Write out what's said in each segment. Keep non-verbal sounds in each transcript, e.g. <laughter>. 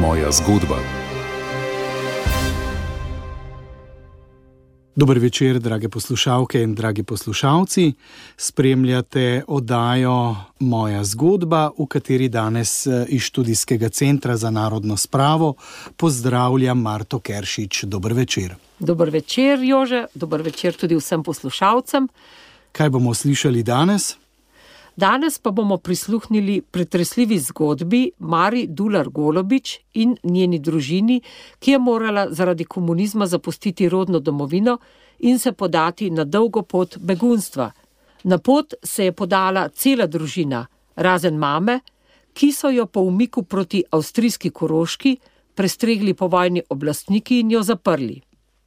Moja zgodba. Dober večer, drage poslušalke in dragi poslušalci. Spremljate oddajo Moja zgodba, v kateri danes eh, iz študijskega centra za narodno spravo pozdravljam Marto Keršič. Dober večer. Dober večer, Jože, dober večer tudi vsem poslušalcem. Kaj bomo slišali danes? Danes pa bomo prisluhnili pretresljivi zgodbi Mari Dular Golobič in njeni družini, ki je morala zaradi komunizma zapustiti rodno domovino in se podati na dolgo pot begunstva. Na pot se je podala cela družina, razen mame, ki so jo po umiku proti avstrijski koroški prestregli po vojni oblastniki in jo zaprli.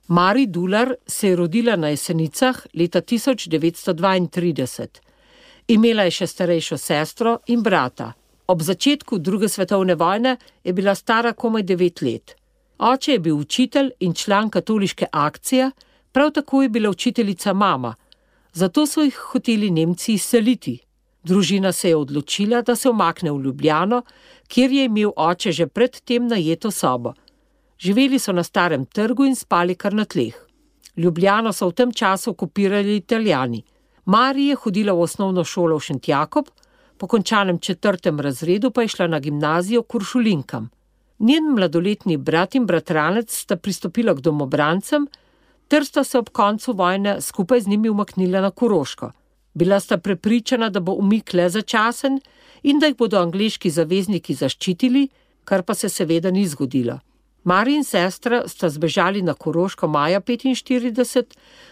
Mari Dular se je rodila na Jesenicah leta 1932. Imela je še starejšo sestro in brata. Ob začetku druge svetovne vojne je bila stara komaj devet let. Oče je bil učitelj in član katoliške akcije, prav tako je bila učiteljica mama, zato so jih hoteli Nemci izseliti. Družina se je odločila, da se omakne v Ljubljano, kjer je imel oče že predtem najeto sobo. Živeli so na starem trgu in spali kar na tleh. Ljubljano so v tem času okupirali Italijani. Marija je hodila v osnovno šolo v Šentjakob, po končanem četrtem razredu pa je šla na gimnazijo Kuršulinkam. Njen mladoletni brat in bratranec sta pristopila k domobrancem, ter sta se ob koncu vojne skupaj z njimi umaknila na Koroško. Bila sta prepričana, da bo umik le začasen in da jih bodo angliški zavezniki zaščitili, kar pa se seveda ni zgodilo. Mari in sestra sta zbežali na Koroško maja 1945,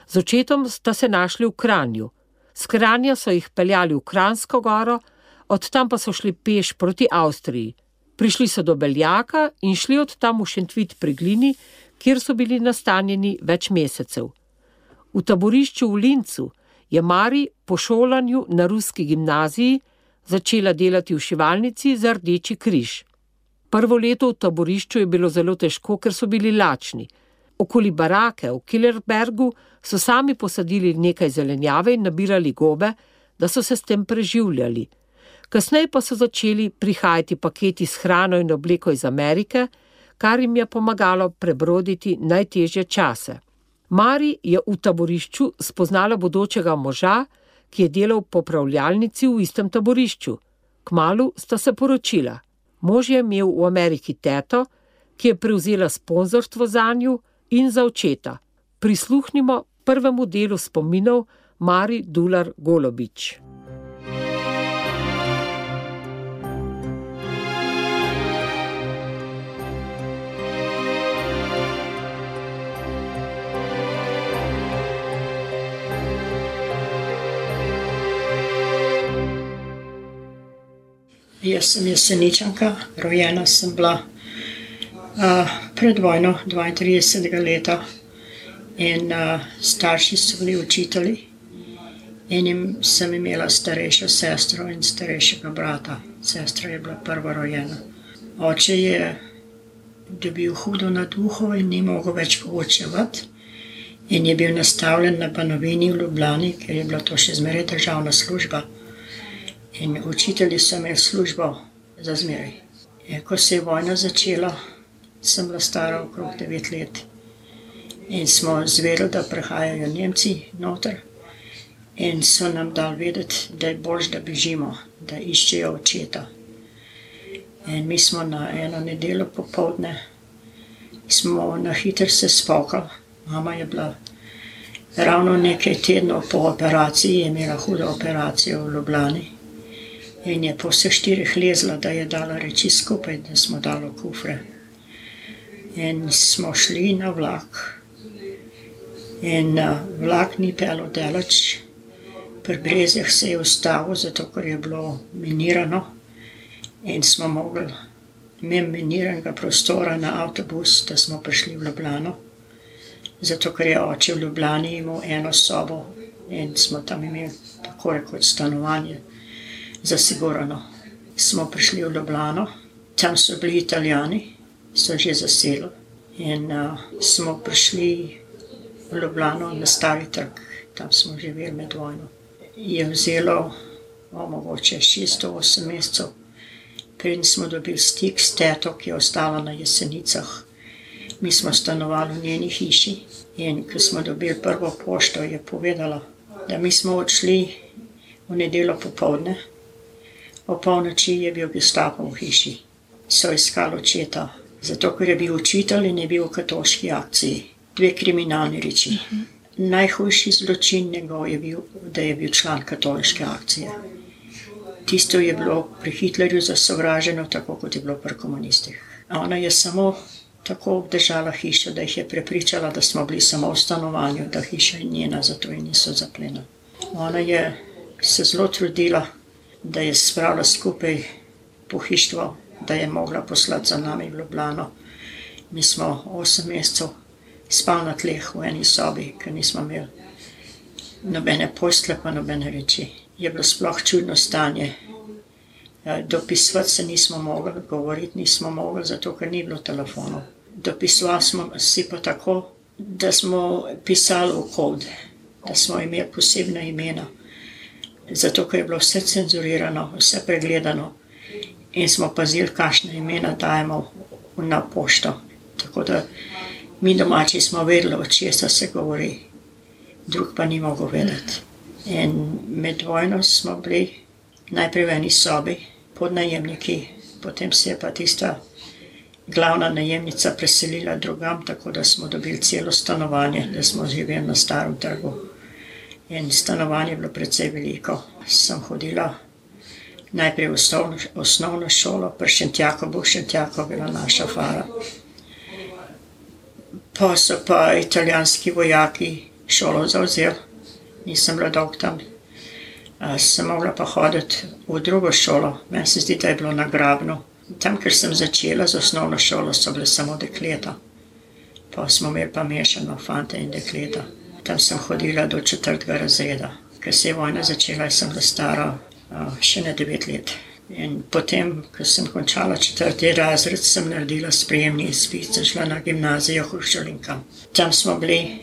z očetom sta se našli v Kranju. S Kranja so jih peljali v Kransko goro, od tam pa so šli peš proti Avstriji. Prišli so do Beljaka in šli od tam v Šentvit pri Glini, kjer so bili nastanjeni več mesecev. V taborišču v Lincu je Mari po šolanju na ruski gimnaziji začela delati v šivalnici za Rdeči križ. Prvo leto v taborišču je bilo zelo težko, ker so bili lačni. Okoli barake v Killerbergu so sami posadili nekaj zelenjave in nabirali gobe, da so se s tem preživljali. Kasneje pa so začeli prihajati paketi s hrano in obleko iz Amerike, kar jim je pomagalo prebroditi najtežje čase. Mari je v taborišču spoznala bodočega moža, ki je delal v popravljalnici v istem taborišču. Kmalu sta se poročila. Mož je imel v Ameriki teto, ki je prevzela sponzorstvo za njo in za očeta. Prisluhnimo prvemu delu spominov Mari Dular Golobič. Jaz sem jeseničanka, rojena sem bila pred vojno, 32 let, in uh, starši so bili učitelji, in jim sem imela starejšo sestro in starejšega brata. Sestra je bila prva rojena. Oče je dobil hudo na duhu in ni mogel več poučevati. In je bil nastavljen na Banovini v Ljubljani, ker je bila to še zmeraj državna služba. In učitelji so imeli službo za zmeraj. Ko se je vojna začela, sem bila stara okrog devet let. In smo zvedeli, da prihajajo Nemci noter. In so nam dali vedeti, da je bolj, da bežimo, da iščejo očeta. In mi smo na eno nedeljo popovdne, smo na hitro se spokali. Mama je bila ravno nekaj tednov po operaciji, je imela hudo operacijo v Ljubljani. In je po vseh štirih lezla, da je dala reči skupaj, da smo dali kufre. In smo šli na vlak. In uh, vlak ni pel daleč, pri Brezeh se je ustavil, zato ker je bilo minirano. In smo mogli imeti miniranega prostora na avtobus, da smo prišli v Ljubljano. Zato ker je oče v Ljubljani imel eno sobo in smo tam imeli tako rekoč stanovanje zasigurano. Smo prišli v Ljubljano, tam so bili italijani, so že zasedli. In uh, smo prišli v Ljubljano na stari trg, tam smo živeli med vojno. Je vzelo o, mogoče 608 mesecev, Preden smo dobili stik s teto, ki je ostala na jesenicah, mi smo stanovali v njeni hiši. In ko smo dobili prvo pošto, je povedala, da mi smo odšli v nedeljo popovdne, o polnoči je bil Gestapo v hiši. So iskali očeta, zato ker je bil učitelj in je bil v katoliški akciji. Dve kriminalni reči. Najhujši zločin njegov je bil, da je bil član katoliške akcije. Tisto je bilo pri Hitlerju zasovraženo, tako kot je bilo pri komunistih. Ona je samo tako obdržala hišo, da jih je prepričala, da smo bili samo v stanovanju, da hiša je njena, zato je niso zaplenili. Ona je se zelo trudila, da je spravila skupaj pohištvo, da je mogla poslati za nami v Ljubljano. Mi smo osem mesecev spali na tleh v eni sobi, ker nismo imeli nobene posle, pa nobene reči. Je bilo sploh čudno stanje. Ja, dopisovati se nismo mogli, govoriti nismo mogli, zato ker ni bilo telefonov. Dopisovali smo si pa tako, da smo pisali v kod, da smo imeli posebna imena. Zato ker je bilo vse cenzurirano, vse pregledano in smo pazili, kakšne imena dajemo na pošto. Tako da mi domači smo vedeli, o česa se govori, drug pa ni mogel vedeti. In med vojno smo bili najprej v eni sobi, pod najemniki, potem se je pa tista glavna najemnica preselila drugam, tako da smo dobili celo stanovanje, da smo živeli na starem trgu. In stanovanje je bilo precej veliko. Sem hodila najprej v osnovno, osnovno šolo, pri Šentjaku, bo Šentjako bila naša fara. Pa so pa italijanski vojaki šolo zauzeli, nisem bila dolg tam. Sem mogla pa hoditi v drugo šolo, meni se zdi, da je bilo nagrabno. Tam, ker sem začela z osnovno šolo, so bile samo dekleta. Pa smo imeli pa mešano fante in dekleta. Tam sem hodila do četrtega razreda. Ker se je vojna začela, sem bila stara še ne devet let. In potem, ko sem končala četrti razred, sem naredila sprejemni izpit, šla na gimnazijo Hruščolinka. Tam smo bili,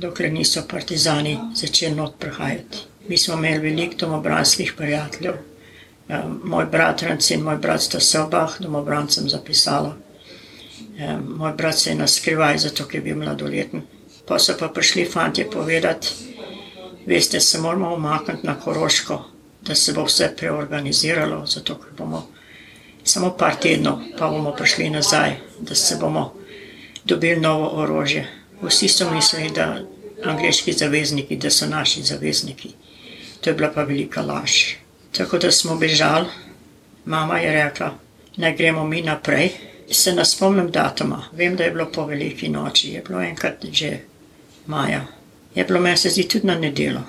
dokler niso partizani začeli not prihajati. Mi smo imeli veliko domobranskih prijateljev. Moj bratranc in moj brat sta se obah domobrancem zapisala. Moj brat se je naskrivaj, zato ker je bil mladoleten. Pa so pa prišli fantje povedati, veste, se moramo omakniti na Koroško, da se bo vse preorganiziralo, zato ker bomo samo par tednov, pa bomo prišli nazaj, da se bomo dobili novo orožje. Vsi so mislili, da angliški zavezniki, da so naši zavezniki. To je bila pa velika laž. Tako da smo bežali, mama je rekla, naj gremo mi naprej. Se ne spomnim datuma, vem, da je bilo po veliki noči, je bilo enkrat že maja. Je bilo meni se zdi tudi na nedelo.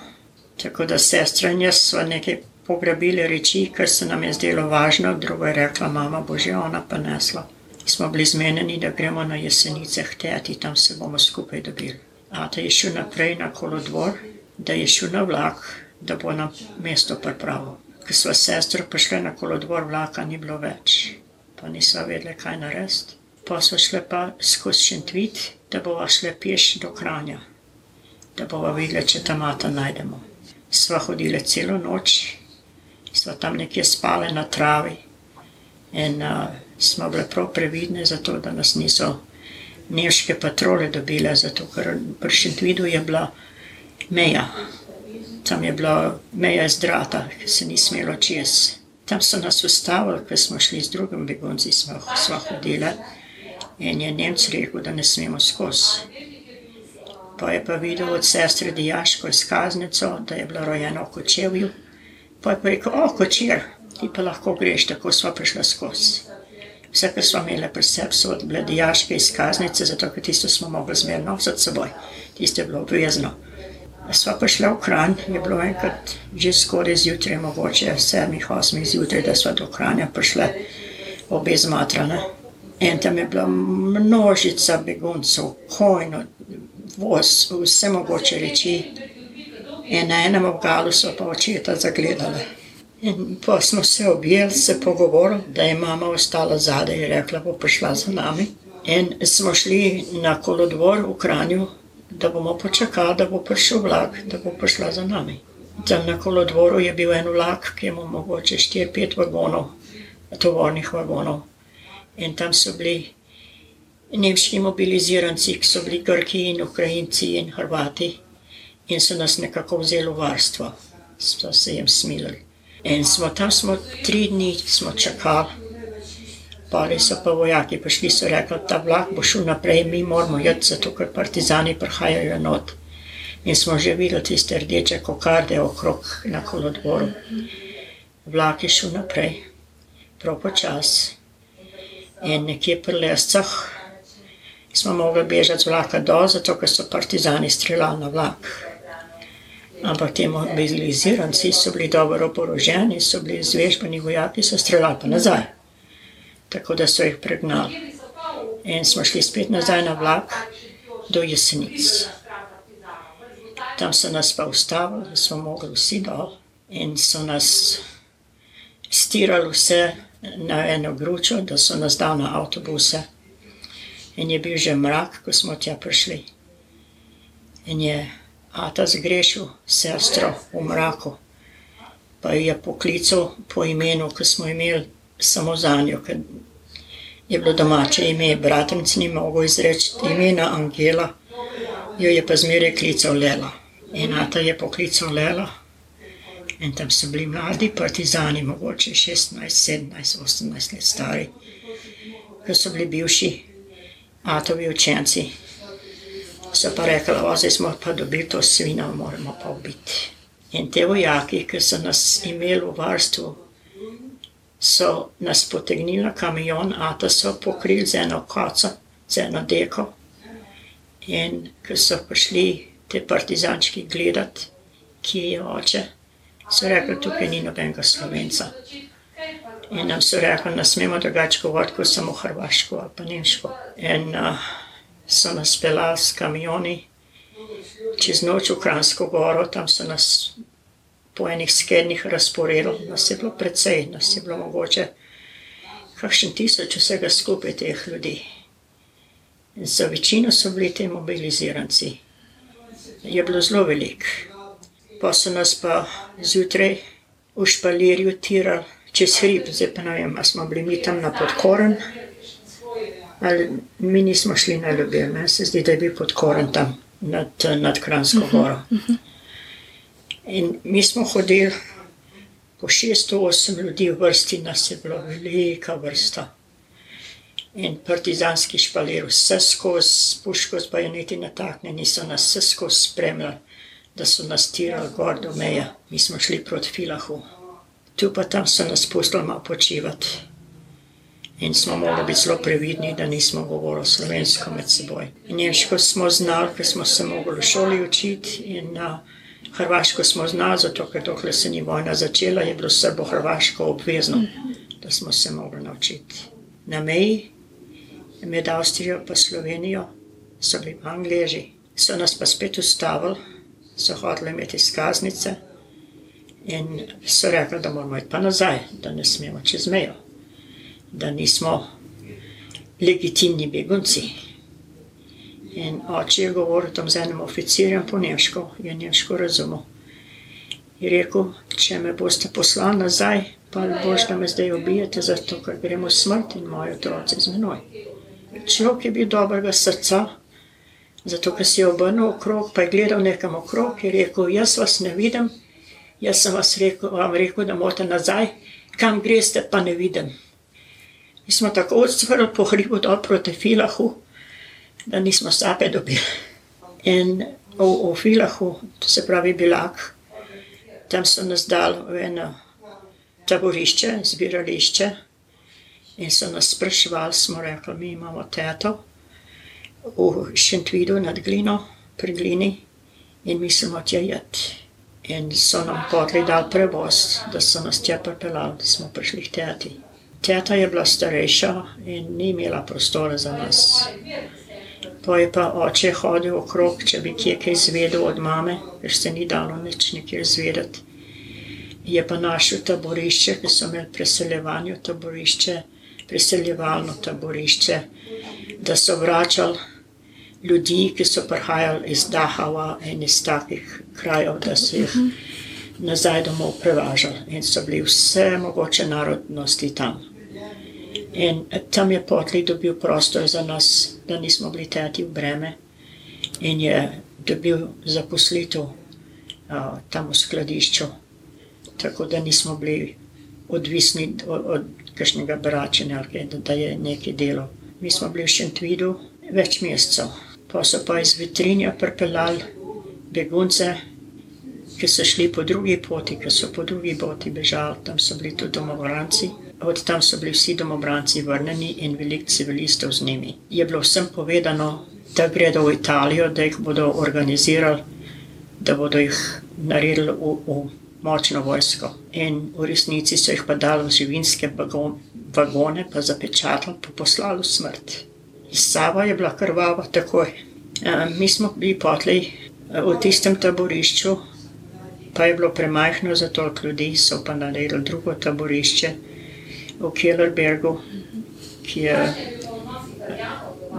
Tako da sestra in jaz smo nekaj pograbili reči, kar se nam je zdelo važno, drugo je rekla mama, bože, ona pa nesla. Smo bili zmenjeni, da gremo na jesenice hteti, tam se bomo skupaj dobili. Ata je šel naprej na kolodvor, da je šel na vlak, da bo nam mesto pripravil. Ko smo sestro prišli na kolodvor, vlaka ni bilo več, pa nismo vedeli, kaj narediti. Pa so šli pa skozi šentvit, da bova šli peš do kranja, da bova videli, če tam mata najdemo. Sva hodili celo noč, sva tam nekje spale na travi in uh, smo bile prav previdne, zato da nas niso nemške patrole dobile, zato ker pri šentvidu je bila meja tam je bila meja zdrata, ki se ni smelo čez. Tam so nas ustavili, ker smo šli z drugim begunci, smo, smo hodili in je Nemci rekel, da ne smemo skozi. Pa je pa videl od sestre Dijaško izkaznico, da je bila rojena v Kočevju. Pa je pa rekel, o, Kočer, ti pa lahko greš, tako smo prišli skozi. Vse, kar smo imeli pri sebi, so bile Dijaške izkaznice, zato ker tisto smo mogli zmerno nositi seboj. Tisto je bilo obvezno. Sva pa šla v Kranj, je bilo enkrat že skoraj zjutraj, mogoče sedmih, osmih zjutraj, da sva do Kranja prišla obe zmatrane. In tam je bila množica beguncev, kojno, voz, vse mogoče reči. In na enem obgalu so pa očeta zagledali. In pa smo se objeli, se pogovorili, da je mama ostala zadaj in rekla, bo prišla za nami. In smo šli na kolodvor v Kranju, da bomo počakali, da bo prišel vlak, da bo prišla za nami. Tam na kolodvoru je bil en vlak, ki ima mogoče 4-5 vagonov, tovornih vagonov. In tam so bili nemški mobiliziranci, ki so bili Grki in Ukrajinci in Hrvati in so nas nekako vzeli v varstvo, so se jim smilili. In smo tam smo tri dni smo čakali, pali so pa vojaki prišli, so rekli, ta vlak bo šel naprej, mi moramo jeti, zato ker partizani prihajajo not. In smo že videli tiste rdeče kokarde okrog na kolodvoru. Vlak je šel naprej, prav počas. In nekje pri lescah smo mogli bežati z vlaka dol, zato ker so partizani streljali na vlak. Ampak ti mobiliziranci so bili dobro oboroženi, so bili zvežbeni vojaki, so streljali pa nazaj. Tako da so jih pregnali. In smo šli spet nazaj na vlak do jesenic. Tam so nas pa ustavili, da smo mogli vsi dol in so nas stirali vse na eno gručo, da so nas dali na avtobuse. In je bil že mrak, ko smo tja prišli. In je Ata zgrešil sestro v mraku, pa jo je poklical po imenu, ki smo imeli samo za njo, ker je bilo domače ime, bratenc ni mogel izreči imena Angela, jo je pa zmeraj klical Lela. In Ata je poklical Lela in tam so bili mladi partizani, mogoče 16, 17, 18 let stari, ki so bili bivši Atovi učenci so pa rekli, da zdaj smo pa dobili to svino, moramo pa ubiti. In te vojaki, ki so nas imeli v varstvu, so nas potegnili na kamion, a to so pokrili z eno koco, z eno deko. In ko so prišli te partizančki gledati, kje je oče, so rekli, tukaj ni nobenega slovenca. In nam so rekli, da smemo drugače govoriti, kot samo hrvaško ali pa nemško. In, uh, so nas pelali s kamioni čez noč v Kransko goro, tam so nas po enih skednih razporedili, nas je bilo precej, nas je bilo mogoče kakšen tisoč vsega skupaj teh ljudi. In za večino so bili ti mobiliziranci. Je bilo zelo velik. Pa so nas pa zjutraj v špalirju tirali čez hrib, zdaj pa ne vem, a smo bili mi tam na podkoren, Ali mi nismo šli na ljubje, meni se zdi, da je bil podkoren tam nad, nad Kransko goro. In mi smo hodili po 608 ljudi v vrsti, nas je bila velika vrsta. In partizanski špalir, vse skozi puško z bajoneti nataknjeni, so nas vse skozi spremljali, da so nas tirali gor do meja. Mi smo šli proti Filahu. Tu pa tam so nas pustili malo počivati. In smo morali biti zelo previdni, da nismo govorili slovensko med seboj. Nemško smo znali, ker smo se mogli v šoli učiti, in uh, hrvaško smo znali, zato ker dokler se ni vojna začela, je bilo srbo-hrvaško obvezno, da smo se mogli naučiti. Na meji med Avstrijo in Slovenijo so bili Angleži, so nas pa spet ustavili, so hoteli imeti izkaznice in so rekli, da moramo iti pa nazaj, da ne smemo čez mejo da nismo legitimni begunci. In oče je govoril tam z enim oficirjem po nemško, je nemško razumel. Je rekel, če me boste poslali nazaj, pa boš, da me zdaj ubijete, zato ker gremo smrt in moji otroci z menoj. Človek je bil dobrega srca, zato ker si je obrnil okrog, pa je gledal nekam okrog in rekel, jaz vas ne vidim, jaz sem vas rekel, vam rekel, da morate nazaj, kam greste, pa ne vidim. Mi smo tako odstvrli po hribu dol proti Filahu, da nismo sape dobili. In v, v Filahu, to se pravi Bilak, tam so nas dali v eno taborišče, zbirališče in so nas sprašvali, smo rekli, mi imamo teto v Šentvidu nad glino, pri glini in mislimo tja jeti. In so nam potli dal prevoz, da so nas tja pripeljali, da smo prišli k teti. Teta je bila starejša in ni imela prostora za nas. Pa je pa oče hodil okrog, če bi kje kaj izvedel od mame, ker se ni dalo nič nekje izvedeti. Je pa našel taborišče, ki so imeli preseljevanje taborišče, preseljevalno taborišče, da so vračali ljudi, ki so prihajali iz Dahava in iz takih krajev, da so jih nazaj domov prevažali in so bili vse mogoče narodnosti tam In tam je potli dobil prostor za nas, da nismo bili teti v breme. In je dobil zaposlitev uh, tam v skladišču, tako da nismo bili odvisni od, od kakšnega bračenja, da, je nekaj delo. Mi smo bili v Šentvidu več mesecev, pa so pa iz vitrinja pripeljali begunce, ki so šli po drugi poti, ki so po drugi poti bežali, tam so bili tudi domobranci. Od tam so bili vsi domobranci vrnjeni in veliko civilistov z njimi. Je bilo vsem povedano, da gredo v Italijo, da jih bodo organizirali, da bodo jih naredili v, v močno vojsko. In v resnici so jih pa dali v živinske vagone, pa zapečatali, pa poslali v smrt. Sava je bila krvava takoj. Mi smo bili potli v tistem taborišču, pa je bilo premajhno za toliko ljudi, so pa naredili drugo taborišče v Kellerbergu, ki je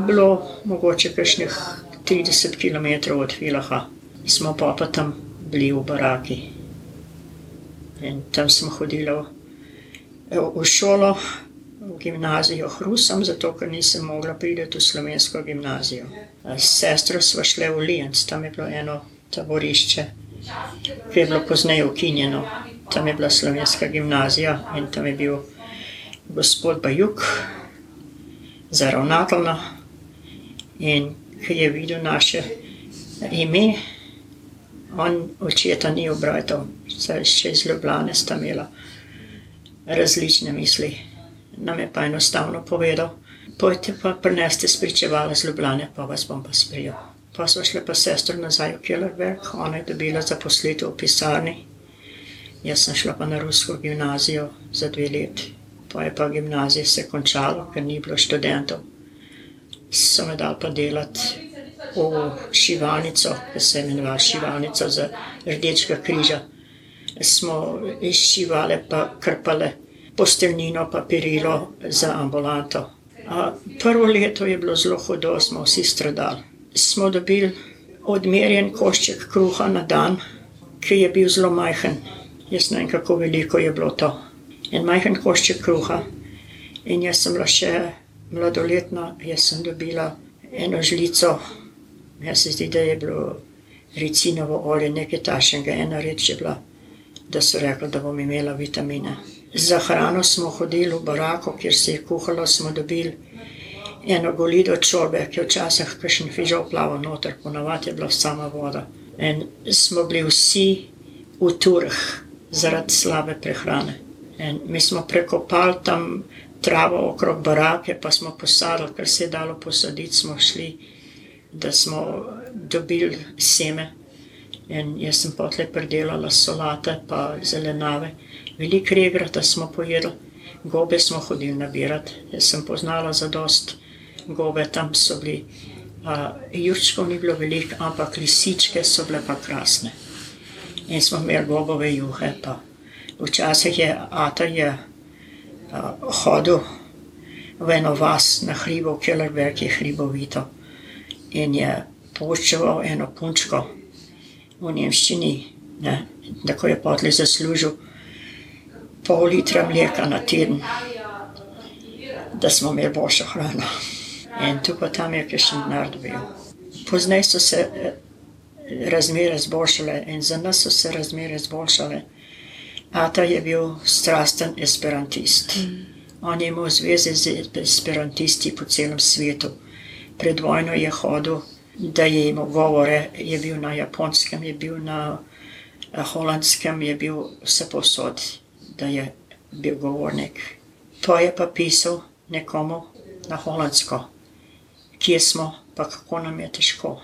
bilo mogoče kakšnih 30 km od Filaha. Smo pa pa tam bili v baraki. In tam smo hodili v, v šolo, v gimnazijo Hrusam, zato ker nisem mogla priti v slovensko gimnazijo. S sestro smo šli v Lijenc, tam je bilo eno taborišče ki je bilo pozneje ukinjeno. Tam je bila slovenska gimnazija in tam je bil gospod Bajuk za ravnatelja. In ki je videl naše ime, on očeta ni obratal, saj še iz Ljubljane sta imela različne misli. Nam je pa enostavno povedal, pojte pa prineste spričevale z Ljubljane, pa vas bom pa sprijel. Pa so šle pa sestre nazaj v Kellerberg, ona je dobila zaposlitev v pisarni. Jaz sem šla pa na rusko gimnazijo za dve leti. Pa je pa gimnazija se končala, ker ni bilo študentov. So me dal pa delati v šivalnico, ki se je imenovala šivalnica za rdečega križa. Smo izšivali pa krpale posteljnino, pa perilo za ambulanto. A prvo leto je bilo zelo hudo, smo vsi stradali smo dobili odmerjen košček kruha na dan, ki je bil zelo majhen. Jaz ne vem, kako veliko je bilo to. En majhen košček kruha. In jaz sem bila še mladoletna, jaz sem dobila eno žlico, jaz se zdi, da je bilo recinovo olje, nekaj tašnega, ena reč je bila, da so rekli, da bom imela vitamine. Za hrano smo hodili v barako, kjer se je kuhalo, smo dobili eno golido čorbe, ki je včasih kakšen fižol plaval noter, ponavadi je bila sama voda. In smo bili vsi v turh zaradi slabe prehrane. In mi smo prekopali tam travo okrog barake, pa smo posadili, kar se je dalo posaditi, smo šli, da smo dobili seme. In jaz sem potle predelala solate, pa zelenave. Veliko regrata smo pojedli, gobe smo hodili nabirati. Jaz sem poznala za dost gobe tam so bili. Uh, Jurčkov ni bilo veliko, ampak lisičke so bile pa krasne. In smo imeli gobove juhe. Pa. Včasih je Ata je uh, hodil v eno vas na hribo, Kellerberg je hribovito. In je počeval eno punčko v Nemščini, ne, tako je potli zaslužil pol litra mleka na teden, da smo imeli boljšo hrano. In tu pa tam je še narod bil. Poznaj so se eh, razmere zboljšale in za nas so se razmere zboljšale. Ata je bil strasten esperantist. Mm. On je imel zveze z esperantisti po celem svetu. Pred vojno je hodil, da je imel govore, je bil na japonskem, je bil na eh, holandskem, je bil vse posod, da je bil govornik. To je pa pisal nekomu na holandsko kje smo, pa kako nam je težko.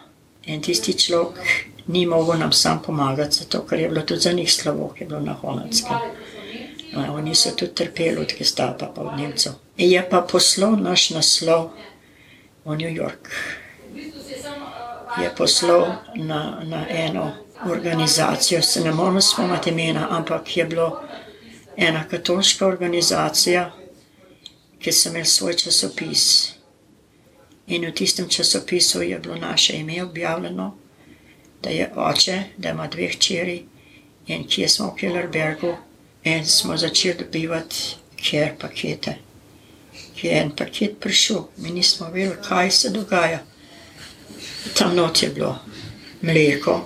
In tisti človek ni mogel nam sam pomagati, zato ker je bilo tudi za njih slabo, ki je bilo na holandskem. No, oni so tudi trpeli od Gestapa, pa od Nemcev. Je pa poslal naš naslov v New York. Je poslal na, na eno organizacijo, se ne morem spomniti imena, ampak je bilo ena katoliška organizacija, ki so imeli svoj časopis. In v tistem časopisu je bilo naše ime objavljeno, da je oče, da ima dve hčeri in kje smo v Kellerbergu. In smo začeli dobivati kjer pakete. ki je en paket prišel, mi nismo vedeli, kaj se dogaja. Tam not je bilo mleko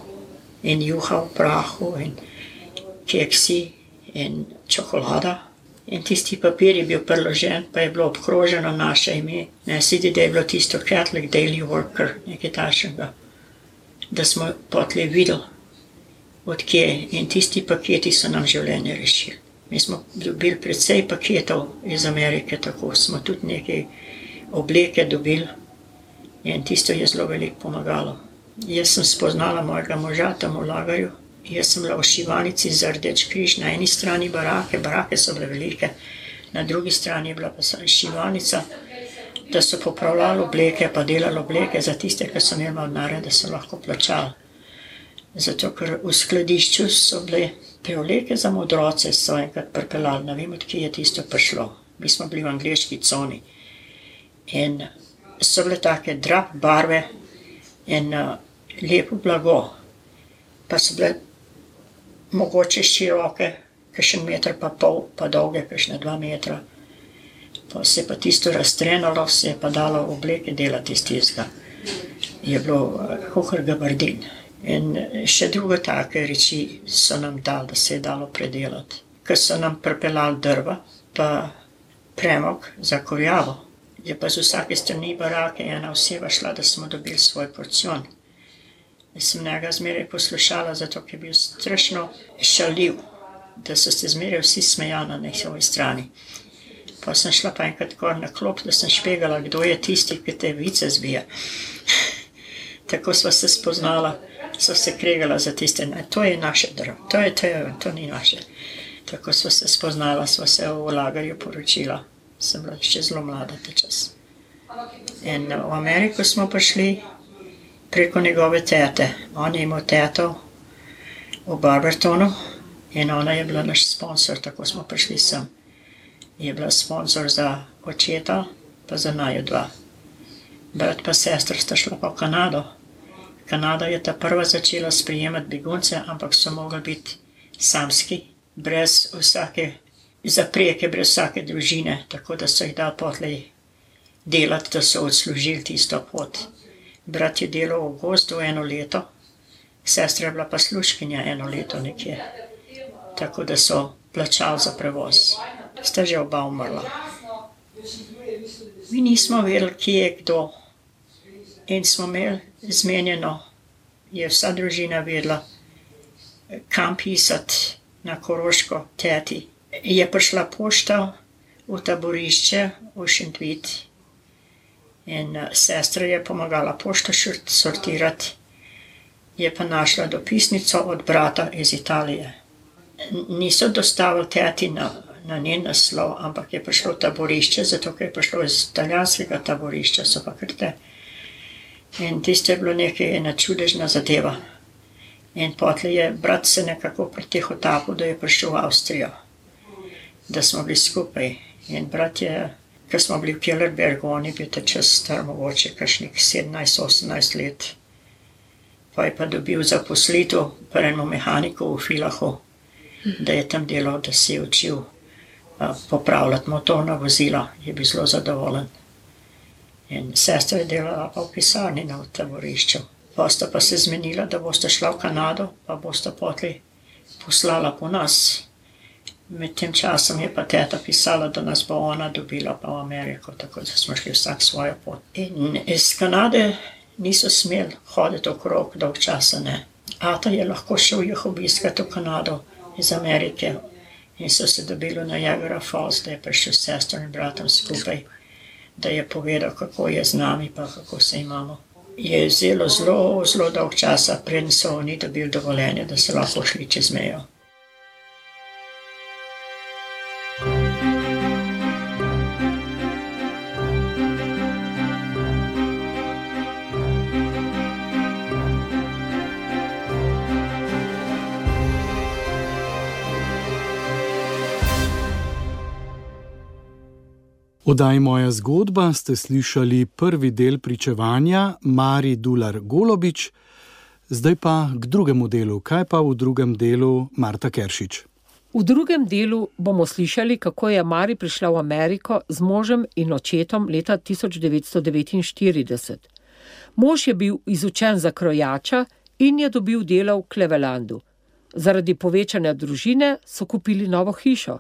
in juha v prahu in keksi in čokolada. In tisti papir je bil priložen, pa je bilo obkroženo naše ime. Ne sedi, da je bilo tisto Catholic Daily Worker, nekaj takšnega, da smo potle videli, odkje in tisti paketi so nam življenje rešili. Mi smo dobili precej paketov iz Amerike, tako smo tudi nekaj obleke dobili in tisto je zelo veliko pomagalo. Jaz sem spoznala mojega moža tam v lagarju. Jaz sem bila v šivanici za rdeč križ na eni strani barake, barake so bile velike, na drugi strani je bila pa šivanica, da so popravljali obleke, pa delali obleke za tiste, ki so imeli denarja, da so lahko plačali. Zato, ker v skladišču so bile te obleke za modroce, so enkrat pripeljali, ne vem, odkje je tisto prišlo. Mi smo bili v angliški coni. In so bile take drap barve in uh, lepo blago. Pa so bile mogoče široke, kakšen meter pa pol, pa dolge, kakšne dva metra. Pa se je pa tisto raztrenalo, se je pa dalo obleke delati iz tistega. Je bilo kuhar gabardin. In še druge take reči so nam dali, da se je dalo predelati. Ker so nam pripeljali drva, pa premog za kurjavo. Je pa z vsake strani barake ena oseba šla, da smo dobili svoj porcion. Jaz sem njega zmeraj poslušala, zato je bil strašno šaljiv, da so se zmeraj vsi smejali na njihovi strani. Pa sem šla pa enkrat gor na klop, da sem špegala, kdo je tisti, ki te vice zbija. <laughs> Tako sva se spoznala, so se kregala za tiste, ne, to je naše drvo, to je to, to ni naše. Tako sva se spoznala, sva se v lagarju poročila. Sem bila še zelo mlada ta čas. In v Ameriko smo prišli, preko njegove tete. On je imel teto v Barbertonu in ona je bila naš sponsor, tako smo prišli sem. Je bila sponsor za očeta, pa za naju dva. Brat pa sestra sta šla pa v Kanado. Kanada je ta prva začela sprejemati begunce, ampak so mogli biti samski, brez vsake zapreke, brez vsake družine, tako da so jih dal potlej delati, da so odslužili tisto pot. Brat je delal v gozdu eno leto, sestra je bila pa služkinja eno leto nekje. Tako da so plačali za prevoz. Sta že oba umrla. Mi nismo vedeli, kje je kdo. In smo imeli zmenjeno, je vsa družina vedela, kam pisati na Koroško, teti. Je prišla pošta v taborišče v Šentvit In uh, sestra je pomagala pošto sortirati, je pa našla dopisnico od brata iz Italije. Niso dostavili teti na, na njen naslov, ampak je prišlo taborišče, zato ker je prišlo iz italijanskega taborišča, so pa krte. In tisto je bilo nekaj ena čudežna zadeva. In potlej je brat se nekako pretihotapil, da je prišel v Avstrijo, da smo bili skupaj. In brat je Ker smo bili v Kellerbergu, on je bil ta čas star mogoče kakšnih 17-18 let. Pa je pa dobil zaposlitev pri enem mehaniku v Filahu, da je tam delal, da se je učil popravljati motorna vozila, je bil zelo zadovoljen. In sestra je delala pa v pisarni na taborišču. Posta pa se zmenila, da boste šla v Kanado, pa boste potli poslala po nas. Med tem časom je pa teta pisala, da nas bo ona dobila pa v Ameriko, tako da smo šli vsak svojo pot. In iz Kanade niso smeli hoditi okrog dolg časa, ne. Ata je lahko šel jih obiskati v Kanado iz Amerike in so se dobili na Jagera Falls, da je prišel s sestro in bratom skupaj, da je povedal, kako je z nami pa kako se imamo. Je zelo, zelo, zelo dolg časa, preden so oni dobili dovoljenje, da so lahko šli čez mejo. Odaj moja zgodba ste slišali prvi del pričevanja Mari Dular Golobič, zdaj pa k drugemu delu. Kaj pa v drugem delu Marta Keršič? V drugem delu bomo slišali, kako je Mari prišla v Ameriko z možem in očetom leta 1949. Mož je bil izučen za krojača in je dobil delo v Clevelandu. Zaradi povečanja družine so kupili novo hišo.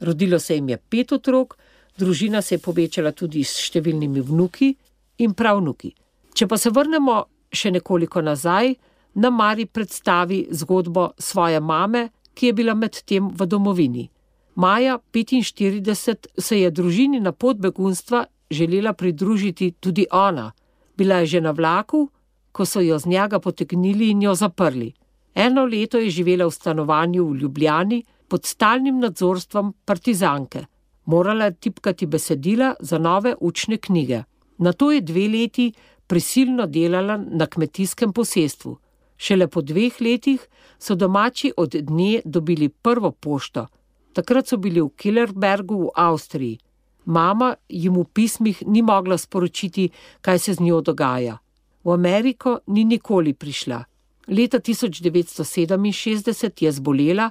Rodilo se jim je pet otrok, družina se je povečala tudi s številnimi vnuki in pravnuki. Če pa se vrnemo še nekoliko nazaj, nam Mari predstavi zgodbo svoje mame, ki je bila medtem v domovini. Maja 45 se je družini na pot begunstva želela pridružiti tudi ona. Bila je že na vlaku, ko so jo z njega potegnili in jo zaprli. Eno leto je živela v stanovanju v Ljubljani pod stalnim nadzorstvom partizanke. Morala tipkati besedila za nove učne knjige. Na to je dve leti prisilno delala na kmetijskem posestvu. Šele po dveh letih so domači od dne dobili prvo pošto. Takrat so bili v Killerbergu v Avstriji. Mama jim v pismih ni mogla sporočiti, kaj se z njo dogaja. V Ameriko ni nikoli prišla. Leta 1967 je zbolela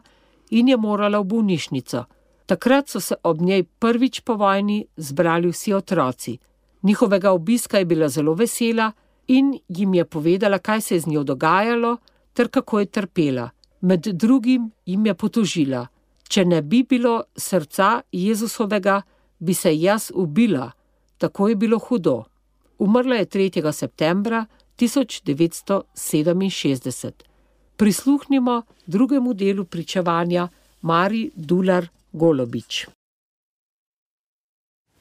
in je morala v bolnišnico. Takrat so se ob njej prvič po vojni zbrali vsi otroci. Njihovega obiska je bila zelo vesela in jim je povedala, kaj se je z njo dogajalo, ter kako je trpela. Med drugim jim je potožila: Če ne bi bilo srca Jezusovega, bi se jaz ubila, tako je bilo hudo. Umrla je 3. septembra 1967. Prisluhnimo drugemu delu pričevanja Mari Dular Golobič.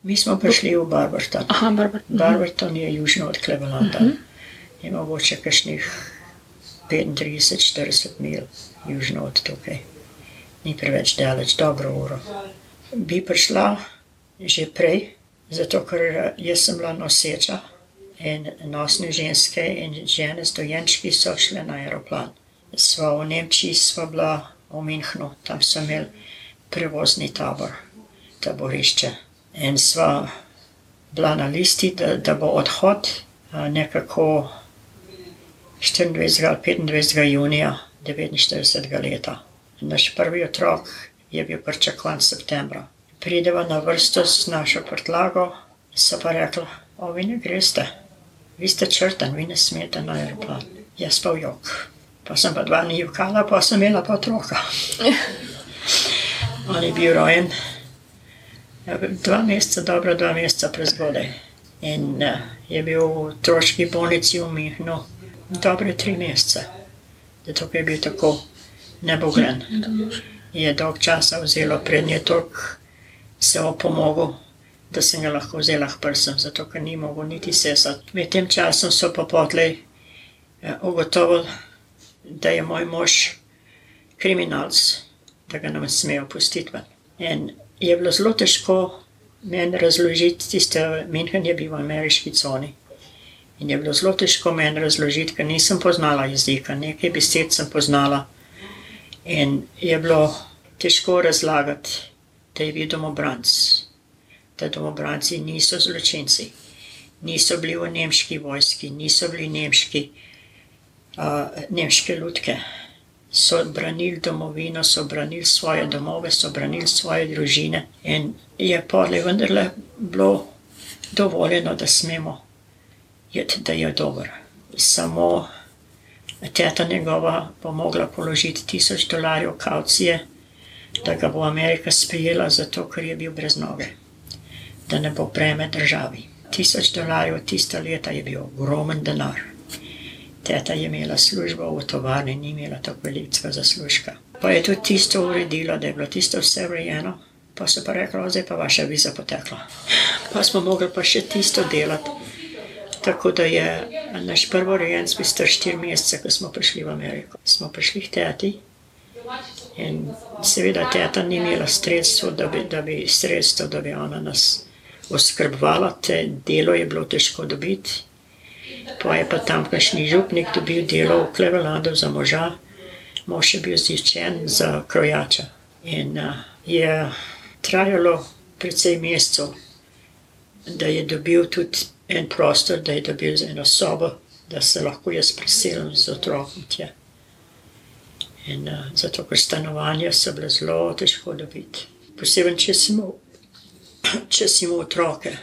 Mi smo prišli v Barberton. Aha, Barber. Barberton je južno od Clevelanda. Je mogoče kakšnih 35-40 mil južno od tukaj. Ni preveč daleč, dobro uro. Bi prišla že prej, zato ker jaz sem bila noseča in nosne ženske in žene s dojenčki so šle na aeroplan. Sva v Nemčiji, sva bila v Minhnu, tam so imeli prevozni tabor, taborišče. In sva bila na listi, da, da bo odhod nekako 24. ali 25. junija 49. leta. Naš prvi otrok je bil pričakovan septembra. Prideva na vrsto z našo prtlago, so pa rekla, o vi ne greste, vi ste črtan, vi ne smete na aeroplan. Jaz pa v jok. Pa sem pa dva dni jokala, pa sem imela pa otroka. <laughs> On je bil rojen ja, dva meseca, dobro dva meseca prezgodaj. In uh, je bil v otroški bolnici v Mihnu dobre tri mesece. Zato je bil tako nebogren. Je dolg časa vzelo, prednje toliko se opomogel, da sem ga lahko vzela k prsem, zato ker ni mogel niti sesati. Med tem časom so pa potlej uh, ugotovili, da je moj mož kriminalc, da ga ne smejo pustiti ven. In je bilo zelo težko meni razložiti, tiste München je bil v ameriški coni. In je bilo zelo težko meni razložiti, ker nisem poznala jezika, nekaj besed sem poznala. In je bilo težko razlagati, da je bil domobranc, da domobranci niso zločinci, niso bili v nemški vojski, niso bili nemški, uh, nemške lutke so branili domovino, so branili svoje domove, so branili svoje družine. In je pole vendarle bilo dovoljeno, da smemo jeti, da je dober. Samo teta njegova bo mogla položiti tisoč dolarjev kaucije, da ga bo Amerika sprijela, zato ker je bil brez noge, da ne bo breme državi. Tisoč dolarjev tista leta je bil ogromen denar. Teta je imela službo v tovarni, ni imela tako velikega zaslužka. Pa je tudi tisto uredilo, da je bilo tisto vse urejeno, pa so pa rekli, zdaj pa vaša viza potekla. Pa smo mogli pa še tisto delati. Tako da je naš prvi rejenc bil star štiri mesece, ko smo prišli v Ameriko. Smo prišli k teti in seveda teta ni imela sredstva, da bi, da bi sredstvo, da bi ona nas oskrbovala, te delo je bilo težko dobiti. Pa je pa tamkajšnji župnik dobil delo v Clevelandu za moža, mož je bil zdiščen za krojača. In uh, je trajalo precej mesecev, da je dobil tudi en prostor, da je dobil eno sobo, da se lahko jaz preselim z otrokom tja. In uh, zato, ker stanovanja so bile zelo težko dobiti. Posebej, če si imel, <clears throat> če si imel otroke.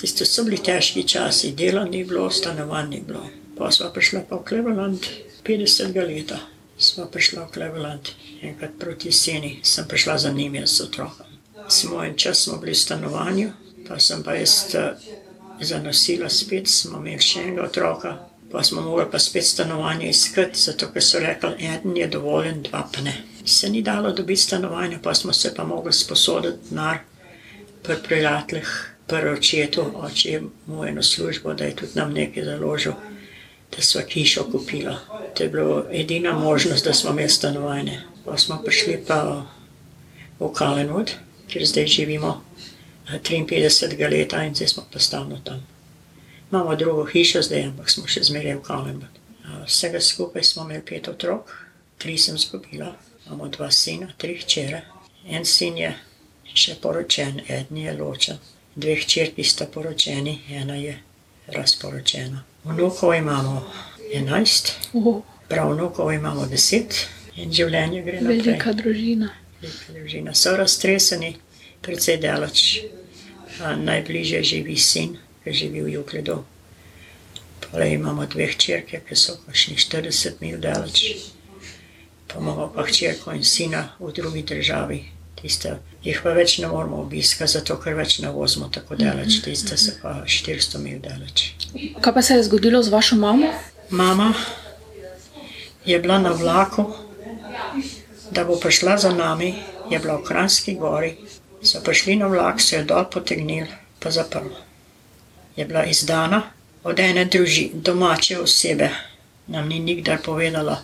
Tisto so bili težki časi, dela ni bilo, stanovanj ni bilo. Pa smo prišli pa v Cleveland, 50 let. Smo prišli v Cleveland, enkrat proti jeseni, sem prišla za njimi s otrokom. Smo en čas smo bili v stanovanju, pa sem pa jaz uh, zanosila spet, smo imeli še enega otroka, pa smo mogli pa spet stanovanje iskati, zato ker so rekli, en je dovoljen, dva pa ne. Se ni dalo dobiti stanovanja, pa smo se pa mogli sposoditi denar pri prijateljih, pri očetu, oče je mu eno službo, da je tudi nam nekaj založil, da smo hišo kupila. To je bila edina možnost, da smo imeli stanovanje. Pa smo prišli pa v Kalenwood, kjer zdaj živimo. 53 let in zdaj smo pa stalno tam. Imamo drugo hišo zdaj, ampak smo še zmeraj v Kalenbu. Vsega skupaj smo imeli pet otrok, tri sem zgubila, imamo dva sina, tri hčere. En sin je še poročen, en je ločen. Dve hčerki sta poročeni, ena je razporočena. Vnukov imamo enajst, pravnukov imamo deset in življenje gre naprej. Velika družina. Velika družina. So raztreseni, precej daleč najbližje živi sin, ki živi v Jukledu. Pole imamo dve hčerke, ki so pašni 40 mil daleč. Pa imamo pa hčerko in sina v drugi državi. Tiste, jih pa več ne moramo obiskati, zato ker več ne vozimo tako daleč, tiste so pa 400 mil daleč. Kaj pa se je zgodilo z vašo mamo? Mama je bila na vlaku, da bo prišla za nami, je bila v Kranski gori, so prišli na vlak, se je dol potegnil, pa zaprl. Je bila izdana od ene druži, domače osebe. Nam ni nikdar povedala,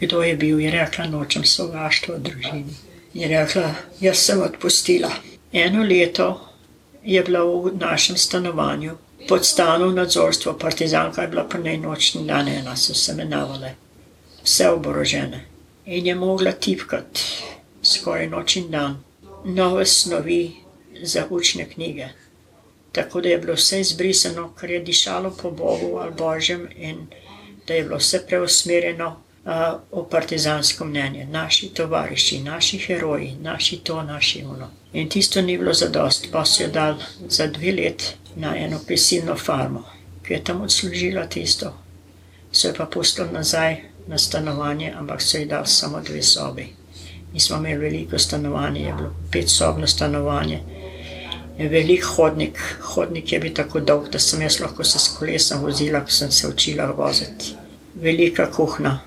kdo je bil. Je rekla, nočem sovraštva v družini. Je rekla, jaz sem odpustila. Eno leto je bila v našem stanovanju, pod stanom nadzorstva, partizanka je bila pri nej nočni dan, ena so se menavale, vse oborožene. In je mogla tipkati skoraj noč in dan nove snovi za učne knjige. Tako da je bilo vse izbrisano, kar je dišalo po Bogu ali Božjem, in da je bilo vse preusmerjeno v partizansko mnenje, naši tovariši, naši heroji, naši to, naši uno. In tisto ni bilo zadost, pa so jo dal za dve let na eno prisilno farmo, ki je tam odslužila tisto. So jo pa pustili nazaj na stanovanje, ampak so ji dal samo dve sobi. Mi smo imeli veliko stanovanje, je bilo petsobno stanovanje, velik hodnik. Hodnik je bil tako dolg, da sem jaz lahko se s kolesom vozila, ko sem se učila voziti. Velika kuhna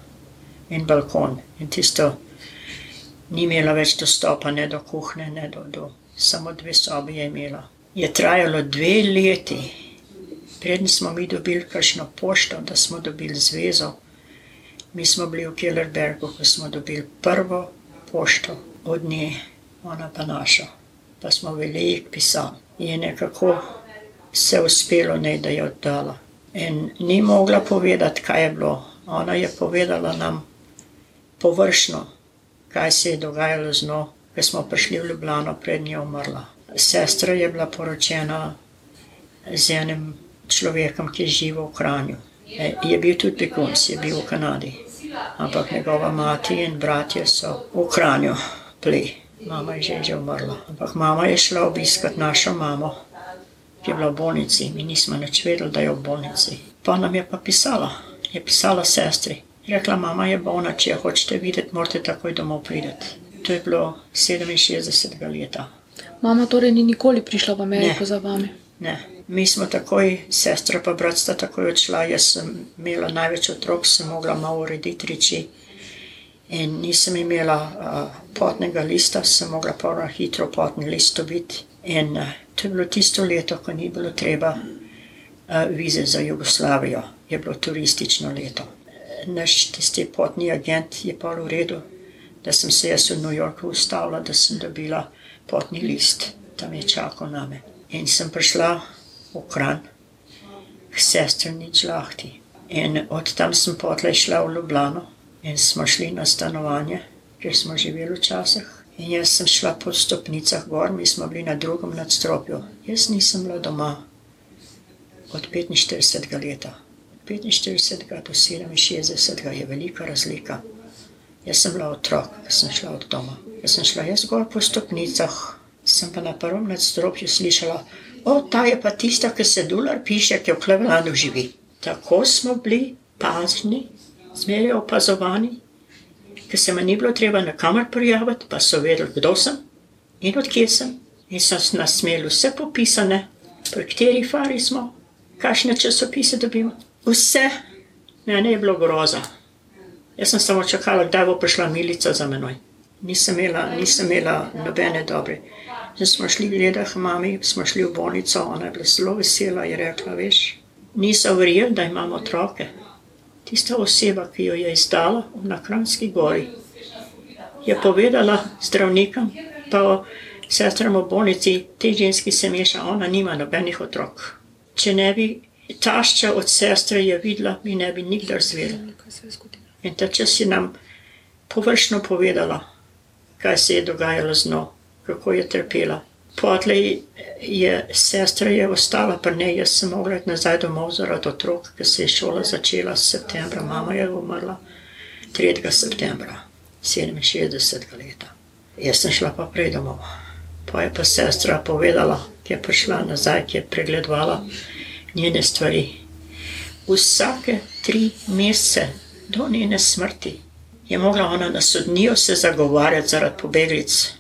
in balkon. In tisto ni imela več dostopa ne do kuhne, ne do, do samo dve sobi je imela. Je trajalo dve leti, preden smo mi dobili kakšno pošto, da smo dobili zvezo. Mi smo bili v Kellerbergu, ko smo dobili prvo pošto od nje, ona pa našo. Pa smo veliko pisali. Je nekako se uspelo, ne, da je oddala. In ni mogla povedati, kaj je bilo. Ona je povedala nam površno, kaj se je dogajalo z njo, ker smo prišli v Ljubljano, pred njo umrla. Sestra je bila poročena z enim človekom, ki je živel v Kranju. Je bil tudi begunc, je bil v Kanadi ampak njegova mati in bratje so v Kranju pli. Mama je že, že umrla. Ampak mama je šla obiskat našo mamo, ki je bila v bolnici. Mi nismo nič vedeli, da je v bolnici. Pa nam je pa pisala, je pisala sestri. Rekla, mama je bolna, če jo hočete videti, morate takoj domov priti. To je bilo 67 leta. Mama torej ni nikoli prišla v Ameriko Ne. za vami. Ne. Mi smo takoj, sestra pa brat sta takoj odšla. Jaz sem imela največ otrok, sem mogla malo urediti reči. In nisem imela uh, potnega lista, sem mogla pa na hitro potni list dobiti. In uh, to je bilo tisto leto, ko ni bilo treba uh, vize za Jugoslavijo, je bilo turistično leto. Naš tisti potni agent je pa v redu, da sem se jaz v New Yorku ustavila, da sem dobila potni list, tam je čakal name. In sem prišla v Kran, k sestrni žlahti. In od tam sem potlej šla v Ljubljano in smo šli na stanovanje, kjer smo živeli včasih. In jaz sem šla po stopnicah gor, mi smo bili na drugem nadstropju. Jaz nisem bila doma od 45 leta. Od 45 do 67 je velika razlika. Jaz sem bila otrok, ko sem šla od doma. Jaz sem šla jaz gor po stopnicah, sem pa na prvem nadstropju slišala, o, ta je pa tista, ki se dular piše, ki v Klevelanu živi. Tako smo bili pazni, zmeraj opazovani, ker se mi ni bilo treba na kamer prijaviti, pa so vedeli, kdo sem in odkje sem. In so nas imeli vse popisane, pri kateri fari smo, kakšne časopise dobimo. Vse, meni je bilo groza. Jaz sem samo čakala, kdaj bo prišla milica za menoj. Nisem imela, nisem imela nobene dobre. Zdaj smo šli gledati mami, smo šli v bolnico, ona je bila zelo vesela, je rekla, veš, niso verjeli, da imamo otroke. Tista oseba, ki jo je izdala na Kranski gori, je povedala zdravnikom, pa sestram v bolnici, te ženski se meša, ona nima nobenih otrok. Če ne bi tašča od sestre je videla, mi ne bi nikdar zgodilo? In ta čas je nam površno povedala, kaj se je dogajalo z njo, kako je trpela. Potlej je sestra je ostala pri njej, jaz sem mogla nazaj domov zaradi otrok, ker se je šola začela s septembra. Mama je umrla 3. septembra 67. leta. Jaz sem šla pa prej domov. Pa je pa sestra povedala, ki je prišla nazaj, ki je pregledovala njene stvari. Vsake tri mesece do njene smrti je mogla ona na sodnijo se zagovarjati zaradi pobeglic.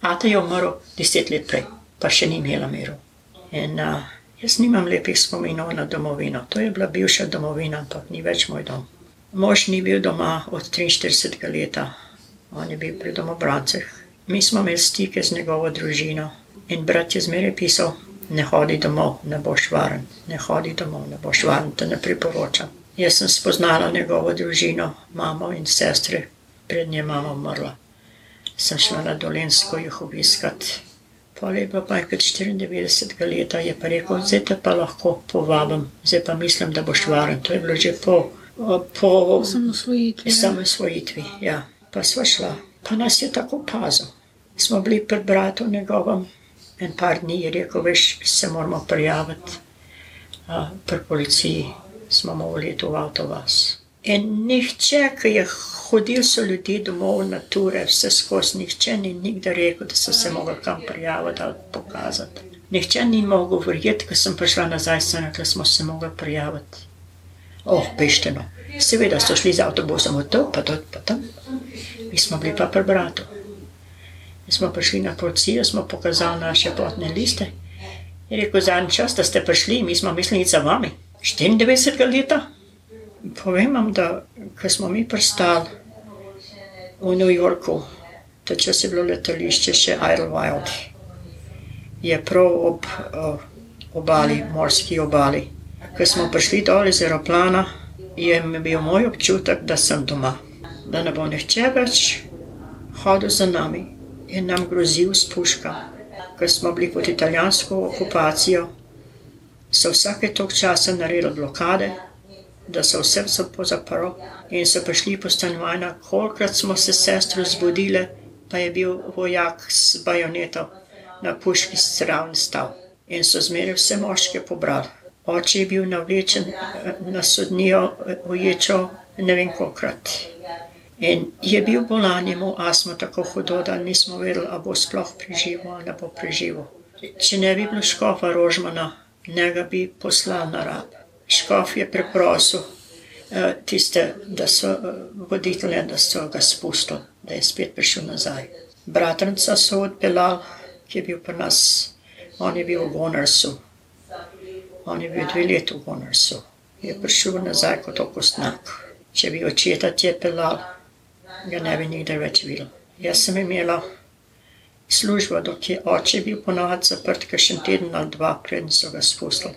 Ata je umrl deset let prej, pa še ni imela miru. In uh, jaz nimam lepih spominov na domovino. To je bila bivša domovina, ampak ni več moj dom. Mož ni bil doma od 43 leta, on je bil pri domobrancih. Mi smo imeli stike z njegovo družino in brat je zmeraj pisal, ne hodi domov, ne boš varen, ne hodi domov, ne boš varen, te ne priporočam. Jaz sem spoznala njegovo družino, mamo in sestre, pred nje mama umrla. Sem šla na Dolensko jih obiskat. Pa lepa pa je kot 94 leta je pa rekel, zdaj te pa lahko povabim, zdaj pa mislim, da boš varen. To je bilo že po, po Samo usvojitvi. samosvojitvi. Ja. Pa sva šla, pa nas je tako pazil. Smo bili pri bratu njegovem, en par dni je rekel, veš, se moramo prijaviti a, pri policiji, smo mogli iti v avtovas. In nihče, ki je hodil, so ljudje domov na ture, vse skozi, nihče ni nikdar rekel, da so se mogli kam prijaviti ali pokazati. Nihče ni mogel verjeti, ko sem prišla nazaj, sem rekla, smo se mogli prijaviti. Oh, pešteno. Seveda so šli z avtobusom od to, pa to, pa tam. Mi smo bili pa pri bratu. Mi smo prišli na policijo, smo pokazali naše potne liste. Je rekel, zadnji čas, da ste prišli, mi smo mislili za vami. 94 leta. Povem vam, da ko smo mi pristali v New Yorku, takrat je bilo letališče še Idlewild, je prav ob uh, obali, morski obali. Ko smo prišli dol iz aeroplana, je bil moj občutek, da sem doma. Da ne bo nihče več hodil za nami in nam grozil s puška. Ko smo bili pod italijansko okupacijo, so vsake tok časa naredili blokade, da so vse so pozaprli in so prišli po stanovanja. Kolikrat smo se sestro zbudile, pa je bil vojak s bajonetom na puški stran stal in so zmeraj vse moške pobrali. Oče je bil navlečen eh, na sodnijo v ječo ne vem kolikrat. In je bil bolan, imel astmo tako hudo, da nismo vedeli, ali bo sploh preživel ali ne bo preživel. Če ne bi bilo škofa Rožmana, njega bi poslal na rab. Škof je preprosil eh, tiste, da so eh, voditelje, da so ga spustili, da je spet prišel nazaj. Bratranca so odpeljali, ki je bil pri nas, on je bil v Gonersu. On je bil dve leti v Gonersu. Je prišel nazaj kot okostnak. Če bi očeta tje peljal, ga ne bi nikdar več videl. Jaz sem imela službo, dok je oče bil ponovadi zaprt, kakšen teden ali dva, preden so ga spustili.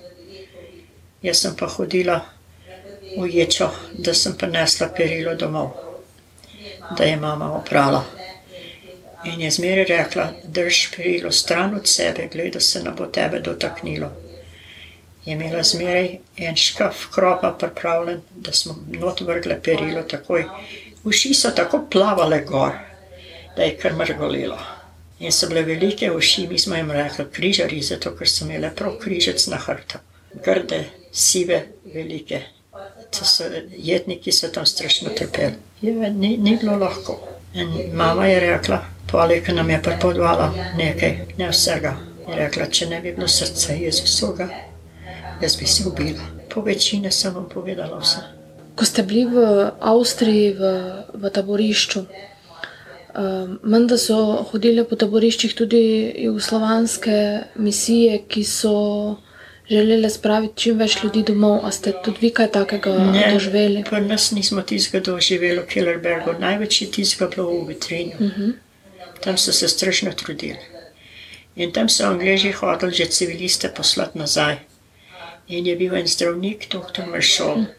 Jaz sem pa hodila v ječo, da sem prinesla perilo domov, da je mama oprala. In je zmeraj rekla, drž perilo stran od sebe, gledaj, da se ne bo tebe dotaknilo. Je imela zmeraj en škaf kropa pripravljen, da smo not vrgle perilo takoj. Uši so tako plavale gor, da je kar mrgolilo. In so bile velike uši, mi smo jim rekli križari, zato ker so imele prav križec na hrbtu. Grde, sive, velike so jetniki, so tam strašno trpeli. Je, ni, ni bilo lahko. In mama je rekla, polika nam je prepodvala nekaj, ne vsega. Je rekla, če ne bi bilo srca Jezusovega, jaz bi se ubila. Po večini sem vam povedala vse. Ko ste bili v Avstriji, v, v taborišču, um, menda so hodile po taboriščih tudi jugoslovanske misije, ki so želeli spraviti čim več ljudi domov. A ste tudi vi kaj takega doživeli? pri nas nismo tistega doživeli v Killerbergu. Največ je tistega bilo v vitrini. Uh -huh. Tam so se strašno trudili. In tam so angliži hoteli že civiliste poslati nazaj. In je bil en zdravnik, dr. Maršol, ki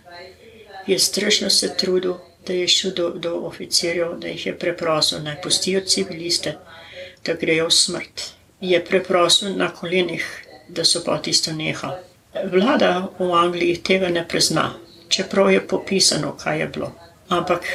je strašno se trudil, da je šel do, do oficirjev, da jih je preprosil, naj pustijo civiliste, da grejo v smrt. Je preprosil na kolenih, da so pa tisto nehali. Vlada v Angliji tega ne prizna, čeprav je popisano, kaj je bilo. Ampak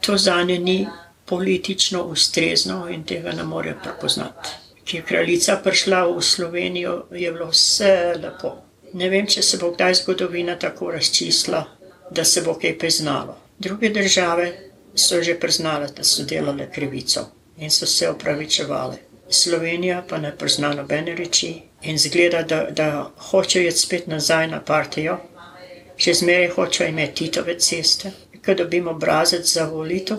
to za nje ni politično ustrezno in tega ne more prepoznati. Ki je kraljica prišla v Slovenijo, je bilo vse lepo. Ne vem, če se bo kdaj zgodovina tako razčistila, da se bo kaj priznalo. Druge države so že priznale, da so delale krivico in so se opravičevale. Slovenija pa ne prizna nobene reči in zgleda, da, da hoče iti spet nazaj na partijo, še zmeraj hoče imeti Titove ceste, ko dobimo obrazec za volitev.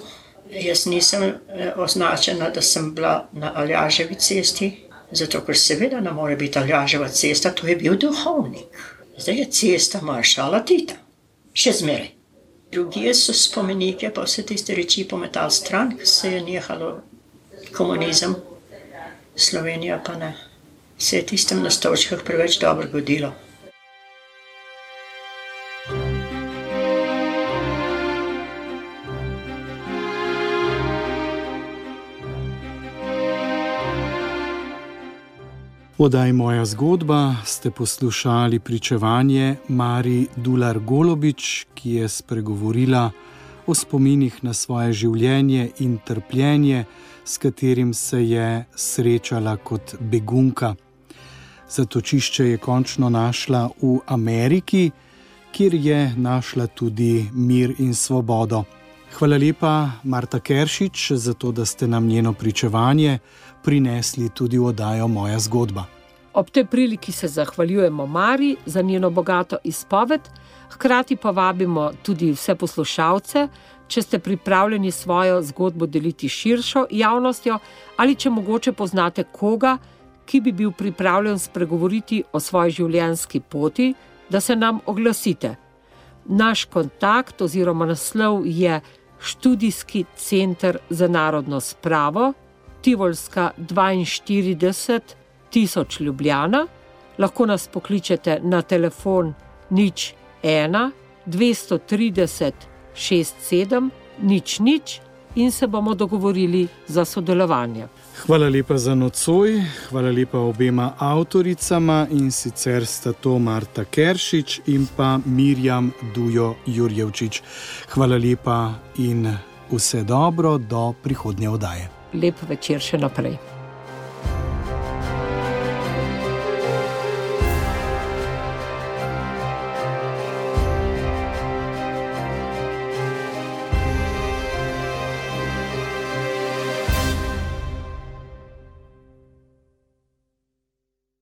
Jaz nisem eh, označena, da sem bila na Aljaževi cesti, zato ker seveda ne more biti Aljaževa cesta, to je bil duhovnik. Zdaj je cesta maršala Tita, še zmeraj. Drugi so spomenike, pa vse tiste reči pometali stran, ker se je nehalo komunizem, Slovenija pa ne. Se je tistem na stolčkah preveč dobro godilo. Odaj moja zgodba ste poslušali pričevanje Mari Dular Golobič, ki je spregovorila o spominih na svoje življenje in trpljenje, s katerim se je srečala kot begunka. Zatočišče je končno našla v Ameriki, kjer je našla tudi mir in svobodo. Hvala lepa, Marta Keršič, za to, da ste nam njeno pričevanje prinesli tudi v oddajo Moja zgodba. Ob tej priliki se zahvaljujemo Mari za njeno bogato izpoved, hkrati pa vabimo tudi vse poslušalce, če ste pripravljeni svojo zgodbo deliti širšo javnostjo ali če mogoče poznate koga, ki bi bil pripravljen spregovoriti o svoji življenjski poti, da se nam oglasite. Naš kontakt oziroma naslov je Študijski center za narodno spravo, Tivolska 42 tisoč Ljubljana. Lahko nas pokličete na telefon nič 1 230 67 nič nič in se bomo dogovorili za sodelovanje. Hvala lepa za nocoj, hvala lepa obema avtoricama in sicer sta to Marta Keršič in pa Mirjam Dujo Jurjevčič. Hvala lepa in vse dobro do prihodnje oddaje. Lep večer še naprej.